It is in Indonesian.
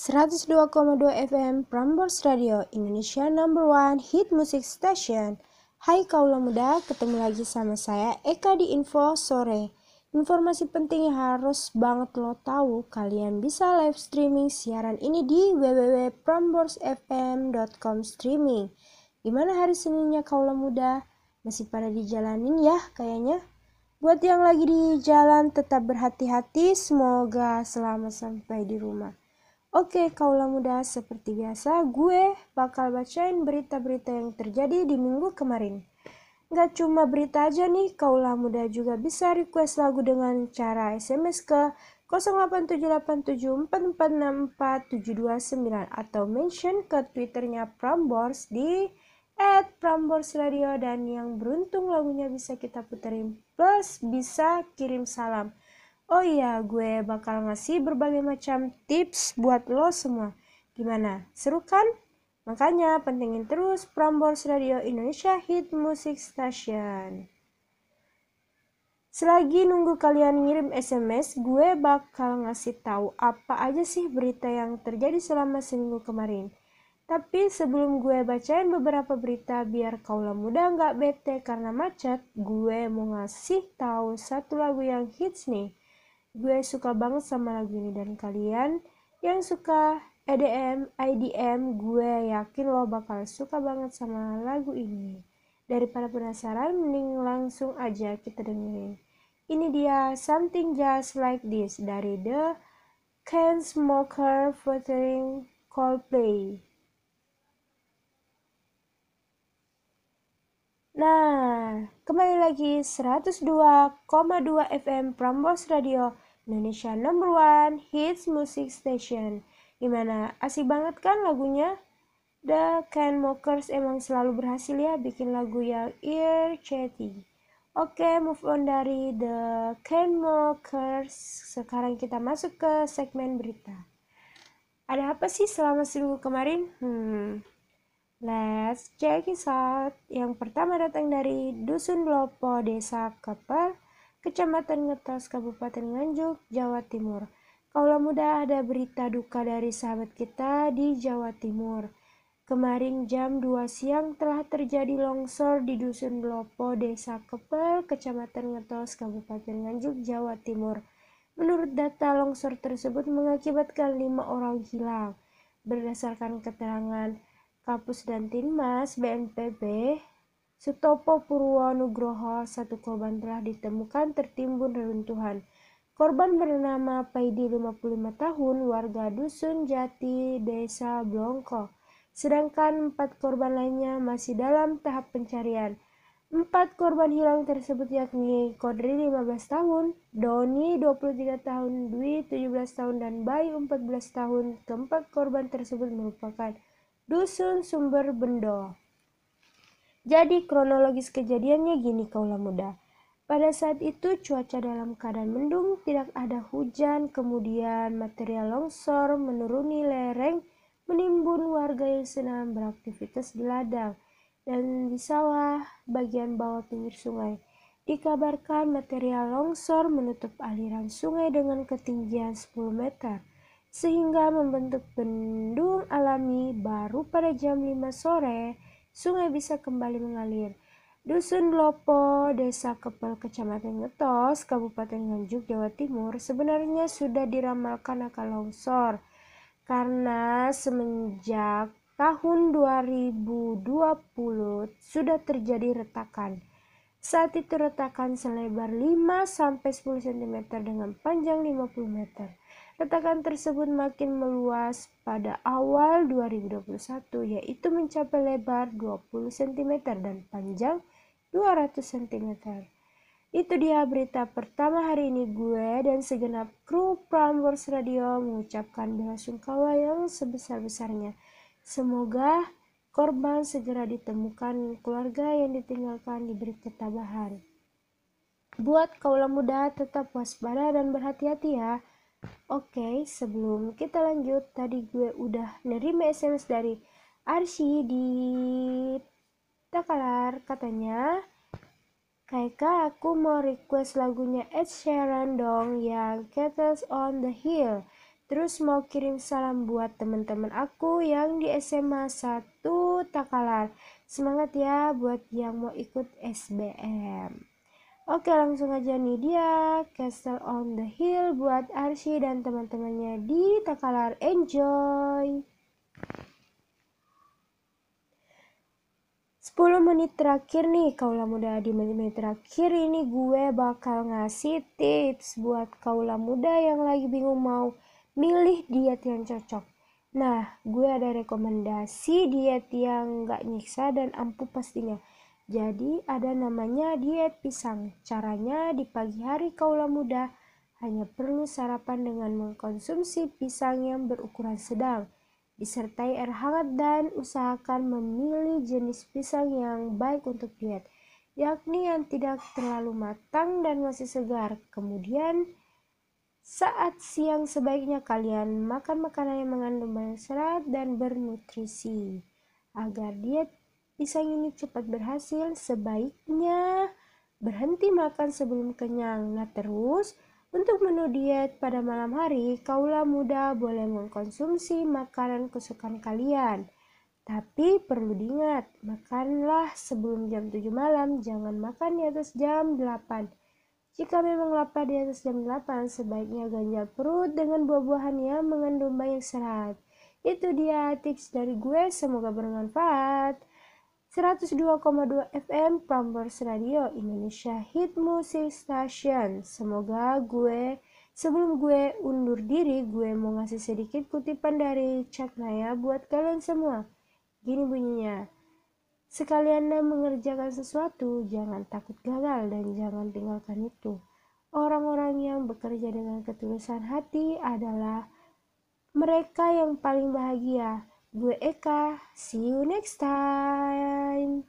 102,2 FM Prambors Radio Indonesia number one hit music station Hai kaula muda, ketemu lagi sama saya Eka di Info Sore Informasi penting yang harus banget lo tahu Kalian bisa live streaming siaran ini di www.pramborsfm.com streaming Gimana hari Seninnya kaula muda? Masih pada dijalanin ya kayaknya? Buat yang lagi di jalan tetap berhati-hati, semoga selamat sampai di rumah. Oke, kaulah muda, seperti biasa gue bakal bacain berita-berita yang terjadi di minggu kemarin. Gak cuma berita aja nih, kaulah muda juga bisa request lagu dengan cara SMS ke 087874464729 atau mention ke twitternya Prambors di at Prambors Radio dan yang beruntung lagunya bisa kita puterin plus bisa kirim salam. Oh iya, gue bakal ngasih berbagai macam tips buat lo semua. Gimana? Seru kan? Makanya pentingin terus Prambors Radio Indonesia Hit Music Station. Selagi nunggu kalian ngirim SMS, gue bakal ngasih tahu apa aja sih berita yang terjadi selama seminggu kemarin. Tapi sebelum gue bacain beberapa berita biar kaulah muda nggak bete karena macet, gue mau ngasih tahu satu lagu yang hits nih. Gue suka banget sama lagu ini dan kalian yang suka EDM, IDM, gue yakin lo bakal suka banget sama lagu ini. Daripada penasaran, mending langsung aja kita dengerin. Ini dia Something Just Like This dari The Can Smoker featuring Coldplay. Nah, kembali lagi 102,2 FM Prambos Radio Indonesia number one hits music station. Gimana? Asik banget kan lagunya? The Mockers emang selalu berhasil ya bikin lagu yang ear chatty. Oke, move on dari The Mockers. Sekarang kita masuk ke segmen berita. Ada apa sih selama seminggu kemarin? Hmm, Let's check it out. Yang pertama datang dari Dusun Lopo, Desa Kepel, Kecamatan Ngetos, Kabupaten Nganjuk, Jawa Timur. Kaulah muda ada berita duka dari sahabat kita di Jawa Timur. Kemarin jam 2 siang telah terjadi longsor di Dusun Lopo, Desa Kepel, Kecamatan Ngetos, Kabupaten Nganjuk, Jawa Timur. Menurut data, longsor tersebut mengakibatkan lima orang hilang. Berdasarkan keterangan Kapus dan Tinmas BNPB Sutopo Purwo Nugroho satu korban telah ditemukan tertimbun reruntuhan. Korban bernama Paidi 55 tahun warga Dusun Jati Desa Blongko. Sedangkan empat korban lainnya masih dalam tahap pencarian. Empat korban hilang tersebut yakni Kodri 15 tahun, Doni 23 tahun, Dwi 17 tahun, dan Bayi 14 tahun. Keempat korban tersebut merupakan Dusun Sumber Bendo. Jadi kronologis kejadiannya gini kaulah muda. Pada saat itu cuaca dalam keadaan mendung, tidak ada hujan, kemudian material longsor menuruni lereng, menimbun warga yang sedang beraktivitas di ladang dan di sawah bagian bawah pinggir sungai. Dikabarkan material longsor menutup aliran sungai dengan ketinggian 10 meter sehingga membentuk bendung alami baru pada jam 5 sore sungai bisa kembali mengalir. Dusun Lopo, Desa Kepel, Kecamatan Ngetos, Kabupaten Nganjuk, Jawa Timur sebenarnya sudah diramalkan akan longsor karena semenjak tahun 2020 sudah terjadi retakan. Saat itu retakan selebar 5-10 cm dengan panjang 50 meter. Retakan tersebut makin meluas pada awal 2021 yaitu mencapai lebar 20 cm dan panjang 200 cm. Itu dia berita pertama hari ini gue dan segenap kru Prambors Radio mengucapkan bela sungkawa yang sebesar-besarnya. Semoga korban segera ditemukan keluarga yang ditinggalkan diberi ketabahan. Buat kaulah muda tetap waspada dan berhati-hati ya. Oke, sebelum kita lanjut, tadi gue udah nerima SMS dari Arsi di Takalar. Katanya, Kayak aku mau request lagunya Ed Sheeran dong yang Castles on the Hill. Terus mau kirim salam buat teman-teman aku yang di SMA 1 Takalar. Semangat ya buat yang mau ikut SBM. Oke langsung aja nih dia Castle on the Hill buat Arsy dan teman-temannya di Takalar. Enjoy! 10 menit terakhir nih kaula muda di menit-menit terakhir ini gue bakal ngasih tips buat kaula muda yang lagi bingung mau milih diet yang cocok. Nah, gue ada rekomendasi diet yang gak nyiksa dan ampuh pastinya. Jadi ada namanya diet pisang. Caranya di pagi hari kaula muda hanya perlu sarapan dengan mengkonsumsi pisang yang berukuran sedang. Disertai air hangat dan usahakan memilih jenis pisang yang baik untuk diet, yakni yang tidak terlalu matang dan masih segar. Kemudian saat siang sebaiknya kalian makan makanan yang mengandung banyak serat dan bernutrisi. Agar diet pisang ini cepat berhasil, sebaiknya berhenti makan sebelum kenyang. Nah terus, untuk menu diet pada malam hari, kaula muda boleh mengkonsumsi makanan kesukaan kalian. Tapi perlu diingat, makanlah sebelum jam 7 malam, jangan makan di atas jam 8 jika memang lapar di atas jam 8, sebaiknya ganjal perut dengan buah-buahan yang mengandung banyak serat. Itu dia tips dari gue, semoga bermanfaat. 102,2 FM Prambors Radio Indonesia Hit Music Station. Semoga gue sebelum gue undur diri, gue mau ngasih sedikit kutipan dari Cak Naya buat kalian semua. Gini bunyinya. Sekali Anda mengerjakan sesuatu, jangan takut gagal dan jangan tinggalkan itu. Orang-orang yang bekerja dengan ketulusan hati adalah mereka yang paling bahagia. Gue Eka, see you next time.